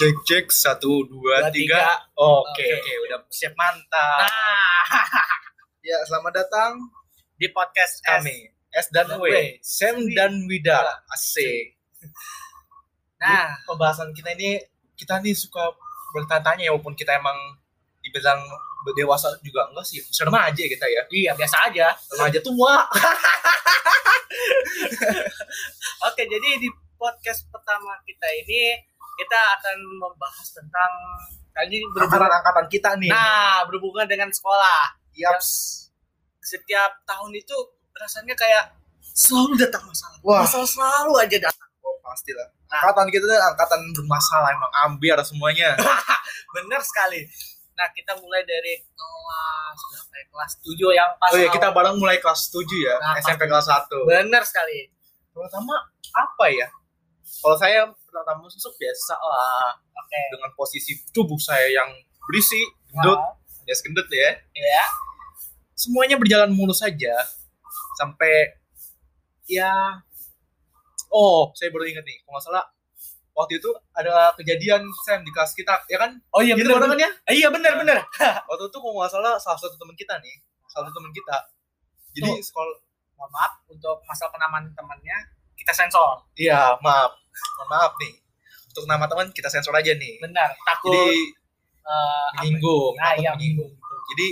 Cek cek satu dua Dua, tiga. tiga. Oke Oke. udah siap mantap. Nah, Ya selamat datang di podcast kami S dan dan W. Sam dan Wida. Asik. Nah, Pembahasan kita ini kita nih suka bertanya-tanya ya walaupun kita emang dibilang dewasa juga enggak sih. Remaja kita ya. iya biasa aja. Remaja tua. Oke, jadi di podcast pertama kita ini kita akan membahas tentang kali ini berhubungan Angkatan-angkatan kita nih. Nah, berhubungan dengan sekolah. Yaps. Setiap tahun itu rasanya kayak selalu datang masalah. Wah. Masalah selalu aja datang. Oh, pasti lah. Nah. Angkatan kita tuh angkatan bermasalah emang ambiar semuanya. Benar sekali. Nah, kita mulai dari kelas berapa ya? Kelas 7 yang pas Oh iya, kita bareng mulai kelas 7 ya, Nah, SMP kelas 1. Benar sekali. Pertama apa ya? Kalau saya pertama masuk biasa lah Oke. dengan posisi tubuh saya yang berisi, gendut, ya gendut ya. Ya. Semuanya berjalan mulus saja sampai ya Oh, saya baru ingat nih, kalau nggak salah waktu itu ada kejadian Sam di kelas kita, ya kan? Oh iya Gitu benar kan ya? Eh, iya benar benar. Waktu itu kalau nggak salah salah satu teman kita nih, salah satu teman kita. Jadi Tuh. sekolah Mohon maaf untuk masalah penamaan temannya kita sensor. Iya, maaf. Mohon maaf nih. Untuk nama teman kita sensor aja nih. Benar. Takut Jadi apa- menyinggung, Nah, takut iya, menyinggung. Jadi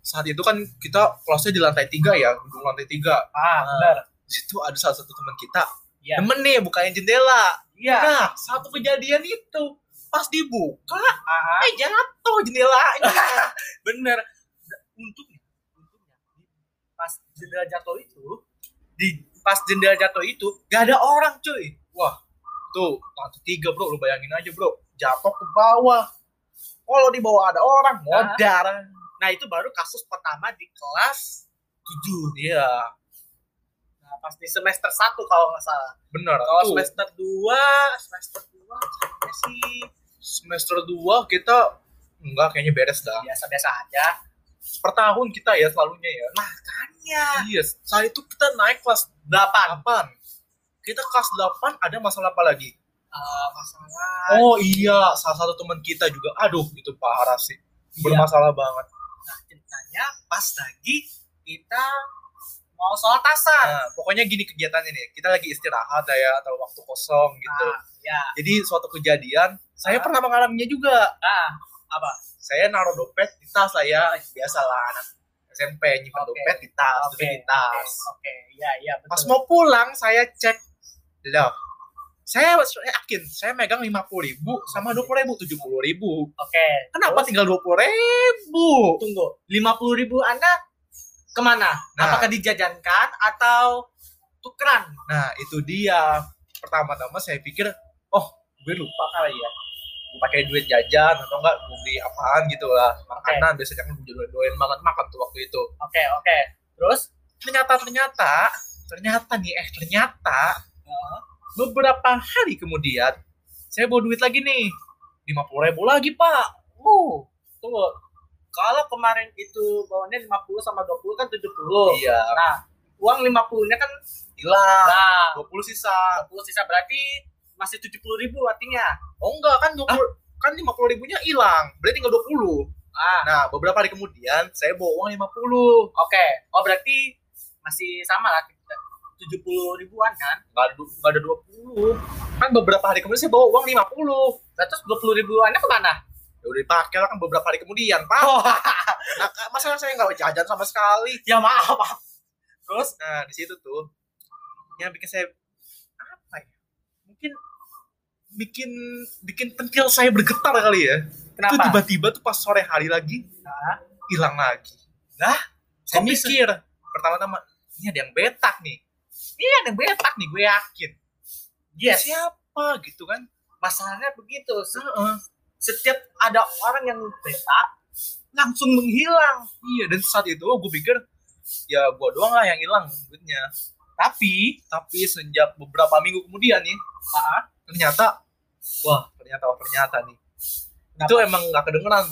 saat itu kan kita kelasnya di lantai tiga ya, gedung lantai tiga. Ah, Nah. benar. Di situ ada salah satu teman kita, Iya. temen nih bukain jendela. Iya. Nah, satu kejadian itu pas dibuka, Ah, eh jatuh jendelanya. benar. Untungnya, untungnya pas jendela jatuh itu di pas jendela jatuh itu Gak ada orang cuy. Wah, tuh lantai tiga bro, lu bayangin aja bro, jatuh ke bawah. Kalau di bawah ada orang, modar. nah itu baru kasus pertama di kelas 7 Iya, nah pas di semester 1 kalau nggak salah benar. kalau semester 2 semester 2 kayaknya sih semester 2 kita enggak kayaknya beres dah. biasa-biasa aja Per tahun kita ya selalunya ya. makanya Iya, saat itu kita naik kelas 8. Kita kelas 8 ada masalah apa lagi? eh, masalah Oh iya, salah satu teman kita juga. Aduh, itu parah sih. Iya. Bermasalah banget. nah ceritanya pas lagi kita mau sholat asar Nah, pokoknya gini kegiatannya nih. Kita lagi istirahat ya atau waktu kosong gitu. Nah, ya Jadi suatu kejadian, saya Ah. pernah mengalaminya juga. ah apa Saya naruh dompet di tas saya, biasalah anak SMP nyimpan Oke. dompet di tas, oke di tas. oke ya ya betul Pas mau pulang saya cek, loh, saya saya yakin saya megang lima puluh ribu sama dua puluh ribu, tujuh puluh ribu. oke Kenapa Terus? tinggal dua puluh ribu? tunggu lima puluh ribu anda ke mana Nah. apakah dijajankan atau tukeran Nah itu dia. Pertama-tama saya pikir, oh gue lupa kali ya. Gue pakai duit jajan atau enggak gue beli apaan gitu lah. Makanan biasanya kan gue doain banget makan tuh waktu itu. oke oke terus Ternyata ternyata ternyata nih eh ternyata beberapa hari kemudian saya bawa duit lagi nih lima puluh ribu lagi pak. uh tunggu kalau kemarin itu bawanya 50 sama 20 kan 70 Iya. nah uang 50 nya kan Hilang. nah Dua puluh sisa. 20 sisa berarti masih 70 ribu artinya Oh enggak kan dua puluh kan lima puluh ribunya hilang. Berarti tinggal dua puluh. ah Nah beberapa hari kemudian saya bawa uang lima puluh. oke oh berarti masih sama lah kita 70 ribuan kan nggak ada nggak ada dua puluh kan beberapa hari kemudian saya bawa uang lima puluh terus 20 ribuannya ke mana? ya udah dipakai lah kan beberapa hari kemudian pak Oh, nah, masa saya nggak jajan sama sekali ya maaf, maaf. Terus? nah di situ tuh yang bikin saya apa ya mungkin bikin bikin pentil saya bergetar kali ya itu Kenapa? tiba-tiba tuh pas sore hari lagi Nah, hilang lagi Lah? saya Kok mikir pertama-tama ini ada yang betak nih ini ada yang betak nih gue yakin yes. siapa gitu kan Masalahnya begitu. Heeh. Setiap ada orang yang beta, langsung menghilang. Iya dan saat itu gue pikir ya gua doang lah yang hilang duitnya. Tapi tapi sejak beberapa minggu kemudian nih, ah, ternyata wah ternyata wah ternyata nih itu emang nggak kedengeran.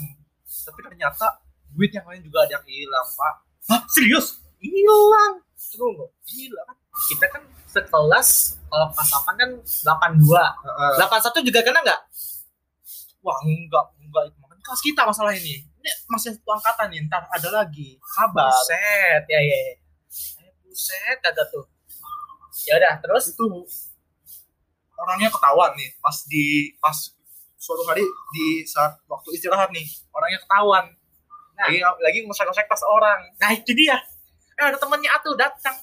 Tapi ternyata duit yang lain juga ada yang hilang pak. Hah? Serius? Hilang. Tunggu. Gila kan? Kita kan sekelas, kalau 8 kan 82. Heeh. 81 juga kena nggak? wah enggak enggak itu makan kelas kita masalah ini ini masih satu angkatan nih ntar ada lagi kabar buset ya ya ya. Eh, buset ada tuh ya udah terus? Itu orangnya ketahuan nih pas di pas suatu hari di saat waktu istirahat nih orangnya ketahuan. Nah. lagi lagi ngosek-ngosek tas orang. Nah itu dia. Eh, ada temannya atuh datang.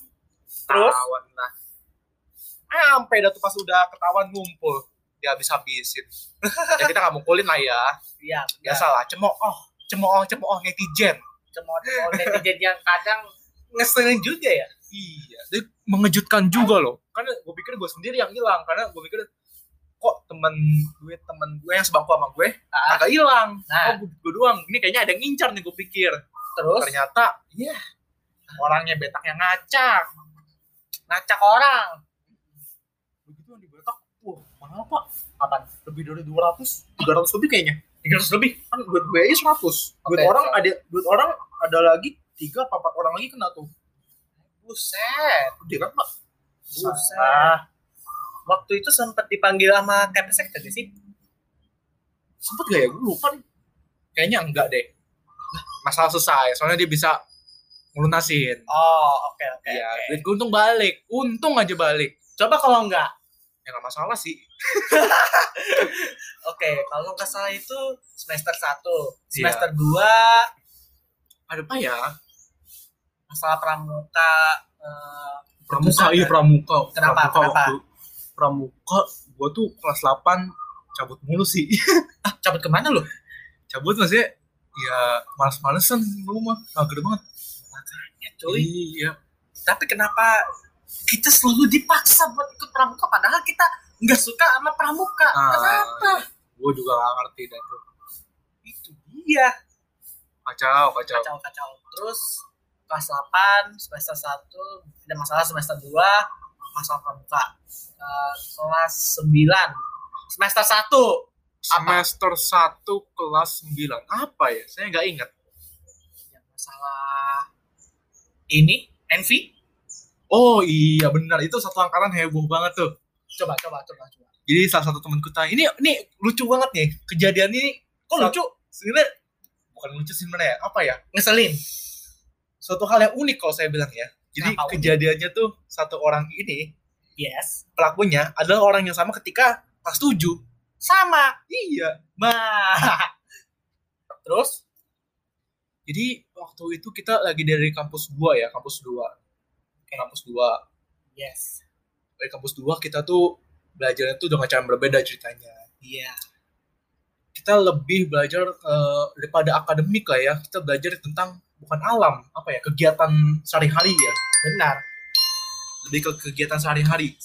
Terus? Ketahuan lah. Eh, sampai dah tuh pas udah ketahuan ngumpul. Dia habis habisin ya kita nggak mukulin lah ya. Iya biasa lah cemooh cemooh cemooh netizen. Cemooh cemooh netizen yang kadang ngeselin juga ya? Iya. Dia mengejutkan juga loh. Karena gue pikir gue sendiri yang hilang karena gue pikir kok temen gue temen gue yang sebangku sama gue Ah. agak hilang? Nah. oh gue, gue doang. Ini kayaknya ada yang ngincar nih gue pikir. Terus? Ternyata iya. Orangnya betak yang ngacak. Ngacak orang. Begitu yang dibetak wah mana pak. Apa lebih dari 200 300 lebih kayaknya. 300 lebih. Kan duit gue aja 100 duit Oke. orang ada duit orang ada lagi tiga apa empat orang lagi kena tuh. Buset. Gede kan pak. Buset. Ah, waktu itu sempat dipanggil sama Kapesek tadi sih. Sempet gak ya? Gue lupa nih. Kayaknya enggak deh. Masalah selesai soalnya dia bisa ngelunasin oh oke oke Iya, oke. duit gue untung balik. Untung aja balik. Coba kalau enggak. Ya nggak masalah sih. Oke kalau nggak salah itu semester 1 Iya. semester 2 ada apa ya masalah pramuka eh, pramuka iya kan? pramuka. Kenapa? pramuka Kenapa? waktu pramuka gue tuh kelas 8 cabut mulu sih. Ah, cabut ke mana lu? Cabut maksudnya ya males-malesan gue mah mager banget. Ya cuy. Iya. Tapi kenapa kita selalu dipaksa buat ikut pramuka padahal kita nggak suka sama pramuka? Ah. kenapa? gue juga gak ngerti dah tuh. Itu dia. Kacau kacau. Kacau kacau. Terus kelas 8 semester 1 ada masalah semester 2 masalah pramuka Eh, kelas 9 semester 1 semester 1 kelas 9 apa ya? Saya nggak ingat. Yang masalah ini Envy? Oh iya benar. Itu satu angkatan heboh banget tuh. Coba coba coba coba. Jadi salah satu temen kita ini ini lucu banget nih kejadian ini. Kok lucu? Sebenarnya bukan lucu sih sebenarnya apa ya? Ngeselin suatu hal yang unik kalau saya bilang ya. Jadi Kenapa unik? kejadiannya tuh satu orang ini yes. pelakunya adalah orang yang sama ketika kelas 7 sama. Iya. Nah. Terus? Jadi waktu itu kita lagi dari kampus 2 ya kampus 2 kampus 2 yes. Dari kampus 2 kita tuh belajarnya tuh dengan cara berbeda ceritanya. Iya. Kita lebih belajar eh, daripada akademik lah ya. Kita belajar tentang bukan alam apa ya kegiatan sehari-hari ya. Benar. Lebih ke kegiatan sehari-hari.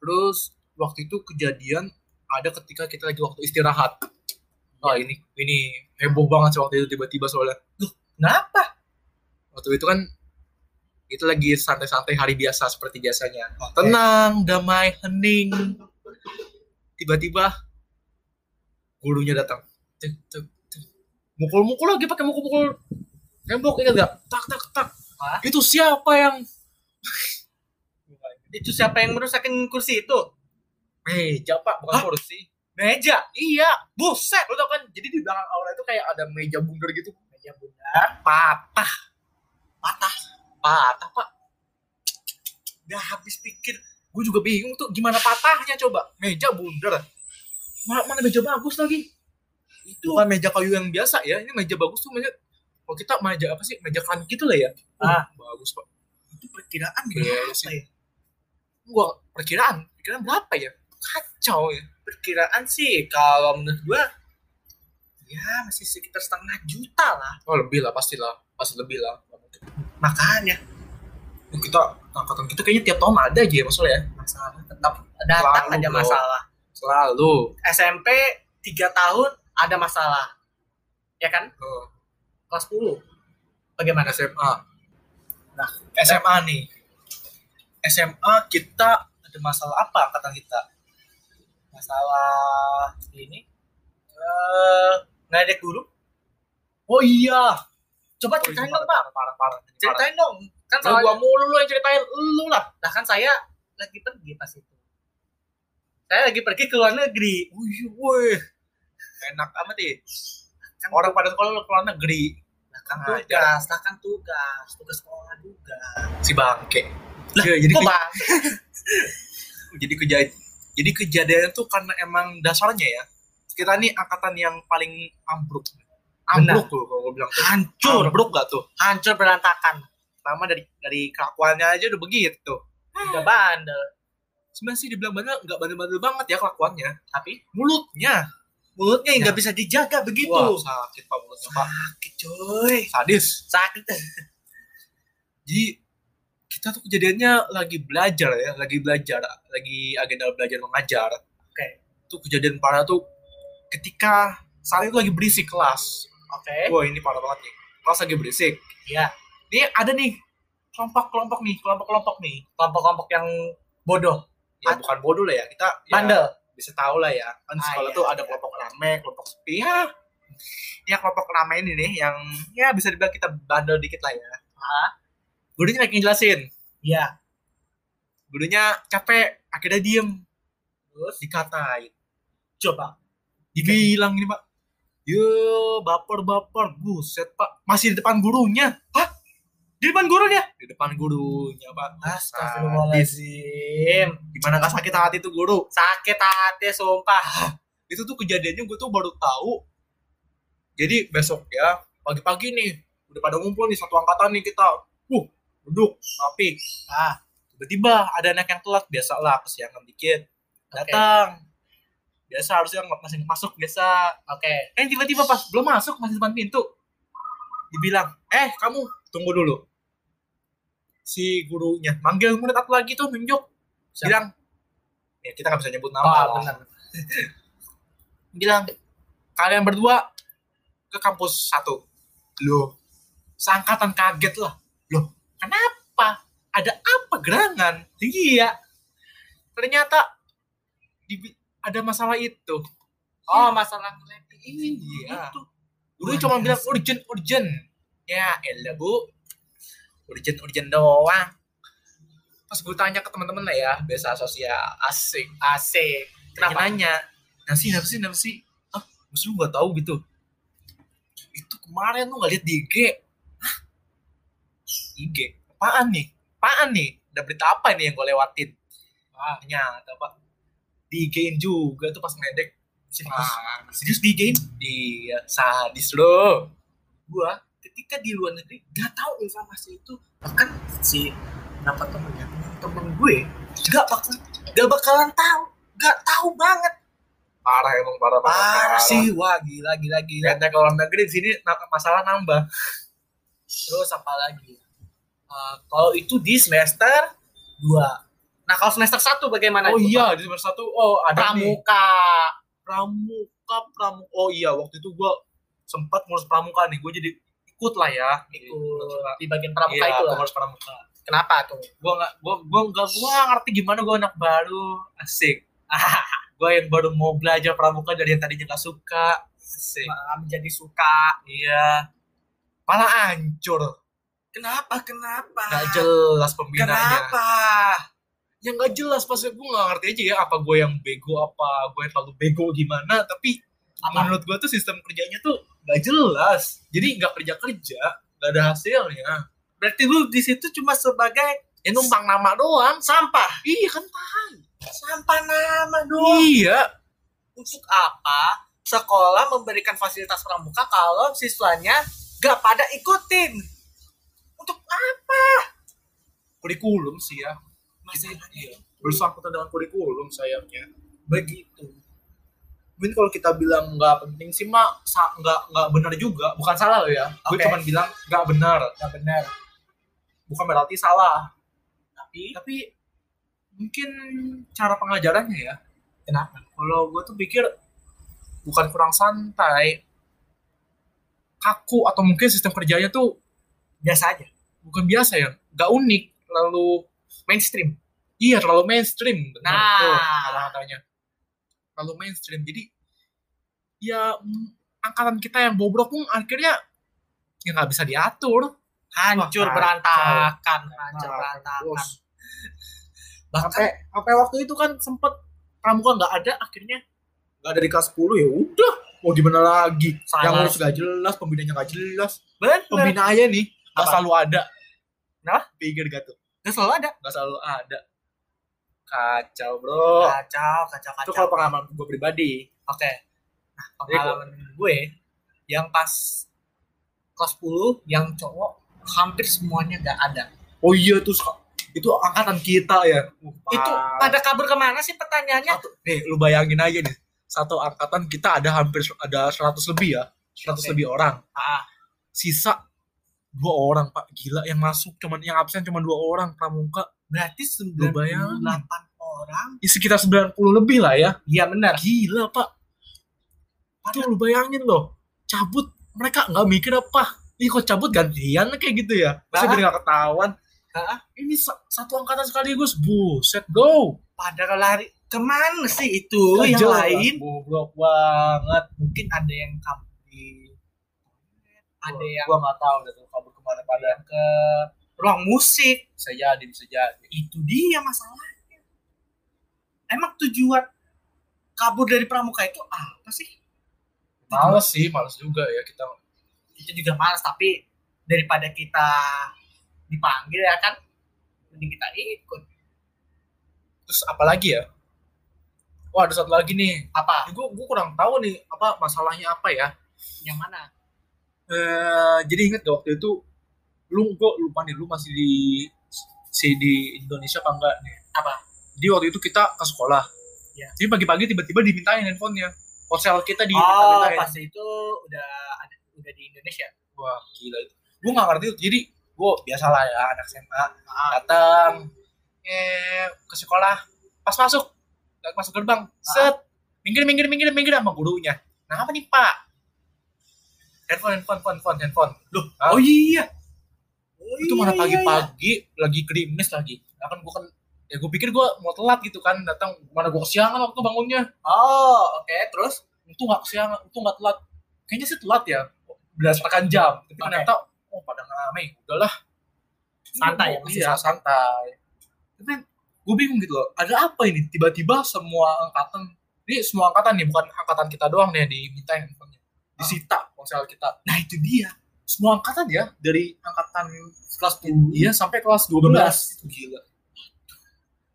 Terus waktu itu kejadian ada ketika kita lagi waktu istirahat. Oh ini ini heboh banget sih waktu itu tiba-tiba soalnya. Kenapa? Waktu itu kan itu lagi santai-santai hari biasa seperti biasanya. Tenang damai hening. Tiba-tiba gurunya datang. Mukul-mukul lagi pakai mukul-mukul tembok ingat gak tak tak tak. Hah? itu siapa yang itu siapa yang merusakin kursi itu? Meja pak bukan Hah? kursi. Meja? Iya. Buset lo tau kan? Jadi di belakang aula itu kayak ada meja bundar gitu. Meja bundar? Patah. Patah? Patah pak. Udah habis pikir. Gue juga bingung tuh gimana patahnya coba? Meja bundar. Mana, mana meja bagus lagi itu bukan meja kayu yang biasa ya ini meja bagus tuh meja kalau kita meja apa sih? Meja kan gitu lah ya. Ah. bagus pak. Itu perkiraan Iya berapa sih. ya? Gua perkiraan? Perkiraan berapa ya? Kacau ya. Perkiraan sih kalau menurut gua ya masih sekitar setengah juta lah. Oh lebih lah pastilah pasti lebih lah. Makanya. Kita angkatan kita kayaknya tiap tahun ada aja ya masalah ya? Masalah tetap datang Selalu, aja masalah. Selalu. SMP 3 tahun ada masalah. Ya kan? Oh, kelas 10 bagaimana? SMA Nah, SMA nih. SMA kita ada masalah apa kata kita? Masalah ini? Eh nggak ada guru? Oh iya. Coba Oh, ceritain itu dong pak. parah, parah, parah, ceritain dong. Kan Lah, gua mulu lu yang ceritain lu lah. Nah kan saya lagi pergi pas itu. Saya lagi pergi ke luar negeri. Wih, wih. Enak amat ya. Orang pada sekolah lu keluar negeri. Nah, kan tugas nah kan tugas. Tugas sekolah juga. Si bangke. Lah, jadi kok bang jadi kejadian jadi kejadian itu karena emang dasarnya ya kita nih angkatan yang paling ambruk. Ambruk tuh kalau gue bilang tuh. hancur. Ambruk gak tuh? Hancur berantakan. Pertama dari dari kelakuannya aja udah begitu. Udah bandel. Sebenarnya sih dibilang bandel nggak bandel-bandel banget ya kelakuannya. Tapi? Mulutnya mulutnya yang Ya. nggak bisa dijaga begitu. Wah sakit pak mulutnya pak. Sakit coy. Sadis. Sakit. Jadi kita tuh kejadiannya lagi belajar ya lagi belajar lagi agenda belajar mengajar. Oke. tuh kejadian parah tuh ketika saat itu lagi berisik kelas. Oke. Wah ini parah banget nih. Kelas lagi berisik. Iya. ini ada nih kelompok-kelompok nih kelompok-kelompok nih. Kelompok-kelompok yang bodoh. Ya bukan bodoh lah ya. Kita ya, bandel bisa tahu lah ya. Kan Ah, sekolah iya, tuh ada iya. kelompok rame kelompok sepi. Ya ya kelompok rame ini nih yang ya bisa dibilang kita bandel dikit lah ya. Gurunya lagi ngejelasin iya. Gurunya capek akhirnya diem. Terus dikatain. Coba dibilang ini pak. Yo baper baper buset pak. Masih di depan gurunya. Hah di depan gurunya. Di depan gurunya Sadis. Astagfirullahaladzim. Gimana gak sakit hati tuh guru? Sakit hati sumpah. Itu tuh kejadiannya gue tuh baru tahu. Jadi besok ya pagi-pagi nih udah pada ngumpul nih satu angkatan nih kita. Uh duduk rapi. Ah tiba-tiba ada anak yang telat biasa lah kesiangan dikit. Datang. Biasa harusnya nggak masih masuk biasa. Oke. Eh tiba-tiba pas belum masuk masih depan pintu. Dibilang eh kamu tunggu dulu si gurunya. Manggil murid aku lagi tuh nunjuk Siapa? bilang ya kita nggak bisa nyebut nama oh, benar. Bilang kalian berdua ke kampus satu. Loh. Seangkatan kaget lah. Loh kenapa? Ada apa gerangan? Iya. Ternyata di- ada masalah itu. Oh masalah iya. Itu. Guru Luar cuma bilang biasa. urgent urgent. Ya elah bu urgent urgent doang. Pas gue tanya ke teman-teman lah ya biasa sosial asik asik. Kenapa? nanya nasi nasi nasi ah maksud lu gak tahu gitu. Itu kemarin lu gak lihat di IG Hah? IG apaan nih? Apaan nih? Ada berita apa nih yang gue lewatin? Ah ternyata pak di IG juga tuh pas ngedek ah, serius di IG iya sadis lo gua ketika di luar negeri gak tahu informasi itu. Bahkan si kenapa temennya temen gue gak bakal gak bakalan tahu gak tahu banget. Parah emang parah parah sih wah gila gila gila. Lihatnya ke luar negeri di sini masalah nambah. Terus apa lagi Eh, kalau itu di semester 2 nah kalau semester 1 bagaimana oh itu, iya Pak? di semester satu oh ada nih. Pramuka. Pramuka pramuka oh iya waktu itu gua sempat ngurus pramuka nih. Gue jadi ikut lah ya ikut. di bagian pramuka iya, itu lah. pramuka. Kenapa tuh? Gue nggak gue gue nggak gue ngerti gimana gue anak baru. Asik. Gue yang baru mau belajar pramuka dari yang tadinya gak suka. Asik. Malah menjadi suka. Iya. Malah hancur. Kenapa kenapa? Nggak jelas pembinanya. Kenapa? Yang nggak jelas pas gue nggak ngerti aja ya apa gue yang bego apa gue yang terlalu bego gimana. Tapi Apa? menurut gue tuh sistem kerjanya tuh nggak jelas. Jadi nggak kerja kerja nggak ada hasilnya. Berarti lu di situ cuma sebagai ya numpang nama doang sampah. Iya kan tahu. Sampah nama doang. Iya. Untuk apa sekolah memberikan fasilitas pramuka kalau siswanya gak pada ikutin? Untuk apa? Kurikulum sih ya. Masalahnya iya. bersangkutan dengan kurikulum sayangnya. Begitu mungkin kalau kita bilang nggak penting sih mak nggak nggak benar juga. Bukan salah loh ya. Gue Oke. cuma bilang nggak benar. Gak benar. Bukan berarti salah. Tapi tapi mungkin cara pengajarannya ya. Kenapa? Kalau gue tuh pikir bukan kurang santai. Kaku atau mungkin sistem kerjanya tuh biasa aja. Bukan biasa ya. Nggak unik. Lalu mainstream. Iya terlalu mainstream. Benar Nah. tuh kata-katanya terlalu mainstream. Jadi ya mm, angkatan kita yang bobrok pun akhirnya ya nggak bisa diatur. Hancur Wah, berantakan hancur Nah, berantakan. Terus. bahkan sampai sampai waktu itu kan sempet pramuka nggak ada akhirnya nggak ada di kelas 10 ya udah. Mau gimana lagi? Salah. yang ngurus nggak jelas pembinanya nggak jelas. Bener. Pembina aja nih nggak selalu ada. Nah? pikir gak tuh Gak selalu ada? Nggak selalu ada kacau bro. Kacau kacau itu kacau. kalau pengalaman gue pribadi. Oke. Nah, pengalaman gue yang pas kelas 10 yang cowok hampir semuanya gak ada. oh iya tuh itu angkatan kita ya. Uh, Itu pada kabur ke mana sih pertanyaannya? satu nih lu bayangin aja nih. Satu angkatan kita ada hampir ada 100 lebih ya. 100 Oke. lebih orang. Ah, sisa dua orang pak. Gila yang masuk cuman yang absen cuma dua orang pramuka berarti Lu bayangin. 98 orang. ya, sekitar 90 lebih lah ya Iya benar. gila pak itu lu bayangin loh cabut mereka nggak mikir apa Ih kok cabut gantian kayak gitu ya Masa Ah. biar nggak ketahuan Ah. ini sa- satu angkatan sekaligus buset go Pada lari ke mana sih itu Nggak yang lain? goblok banget Mungkin ada yang kabur di ada yang gua nggak tahu deh tuh kabur ke mana pada ke ruang musik. bisa jadi bisa jadi. Itu dia masalahnya. Emang tujuan kabur dari pramuka itu apa sih? males sih males juga ya kita. Itu juga males tapi daripada kita dipanggil ya kan mending kita ikut. Terus apa lagi ya? Wah ada satu lagi nih. Apa? Gue gue kurang tahu nih apa masalahnya apa ya? Yang mana? Eh jadi inget gak waktu itu lu gue lupa nih lu masih di si di Indonesia apa enggak nih? Apa? Jadi waktu itu kita ke sekolah. Ya. jadi pagi-pagi tiba-tiba dimintain handphonenya. Ponsel kita oh diminta-mintain pas itu udah ada udah di Indonesia? Wah gila itu. Gue nggak ngerti itu. Jadi gue biasalah ya anak SMA ah, datang eh ke sekolah. Pas masuk masuk gerbang. Set. Minggir minggir minggir minggir sama gurunya. Nah apa nih pak? Handphone handphone handphone handphone. Handphone loh oh iya oh, itu iya, mana iya, pagi-pagi lagi krimis lagi. Nah kan gue kan ya gue pikir gue mau telat gitu kan datang. Mana gue kesiangan waktu bangunnya. Iya. oh oke terus? Itu nggak kesiangan itu nggak telat. Kayaknya sih telat ya berdasarkan jam. Tapi Oke. ternyata oh pada rame udahlah. Santai ya, masih iya santai. Tapi gue bingung gitu loh ada apa ini? Tiba-tiba semua angkatan ini semua angkatan nih bukan angkatan kita doang nih diminta handphonenya. Disita ponsel kita. Nah itu dia semua angkatan ya dari angkatan kelas iya sampai kelas 12 itu gila.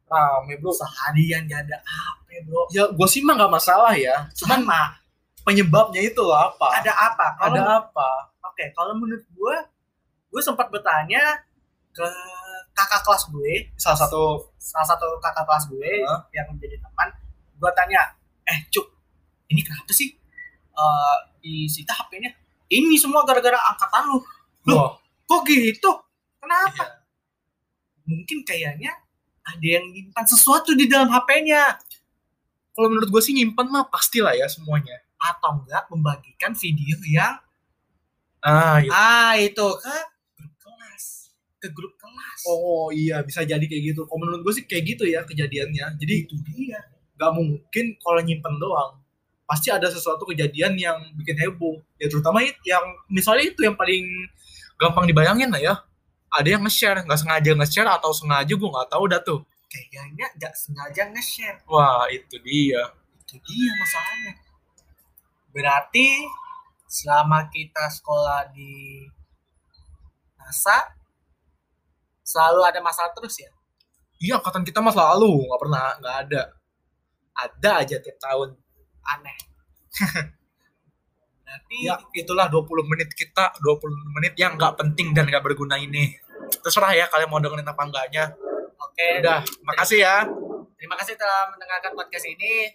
Rame bro. Seharian gak ada apa bro. Ya gue sih mah nggak masalah ya. Cuman sama. penyebabnya itu apa? Ada apa? Kalau ada apa? Oke kalau menurut gue gue sempat bertanya ke kakak kelas gue. Salah satu. Salah satu kakak kelas gue Hah? yang menjadi teman. Gue tanya eh cuk ini kenapa sih Eh disita HP-nya ini semua gara-gara angkatan lu. Loh, kok gitu? Kenapa? Iya. mungkin kayaknya ada yang nyimpan sesuatu di dalam HP-nya kalau menurut gue sih nyimpen mah pastilah ya semuanya. Atau enggak membagikan video yang ah iya. ah itu ke grup kelas. Ke grup kelas. Oh iya bisa jadi kayak gitu. Kalau menurut gue sih kayak gitu ya kejadiannya. Jadi itu dia. nggak mungkin kalau nyimpen doang pasti ada sesuatu kejadian yang bikin heboh. Ya terutama yang misalnya itu yang paling gampang dibayangin lah ya. Ada yang nge-share nggak sengaja nge-share atau sengaja gue nggak tahu dah tuh. Kayaknya nggak sengaja nge-share. Wah itu dia. Itu dia masalahnya. Berarti selama kita sekolah di NASA selalu ada masalah terus ya? Iya angkatan kita mah selalu nggak pernah nggak ada. Ada aja tiap tahun aneh. Berarti ya itulah 20 menit kita 20 menit yang nggak penting dan nggak berguna ini. Terserah ya kalian mau dengerin apa enggaknya. Oke. Udah makasih ya. Terima kasih telah mendengarkan podcast ini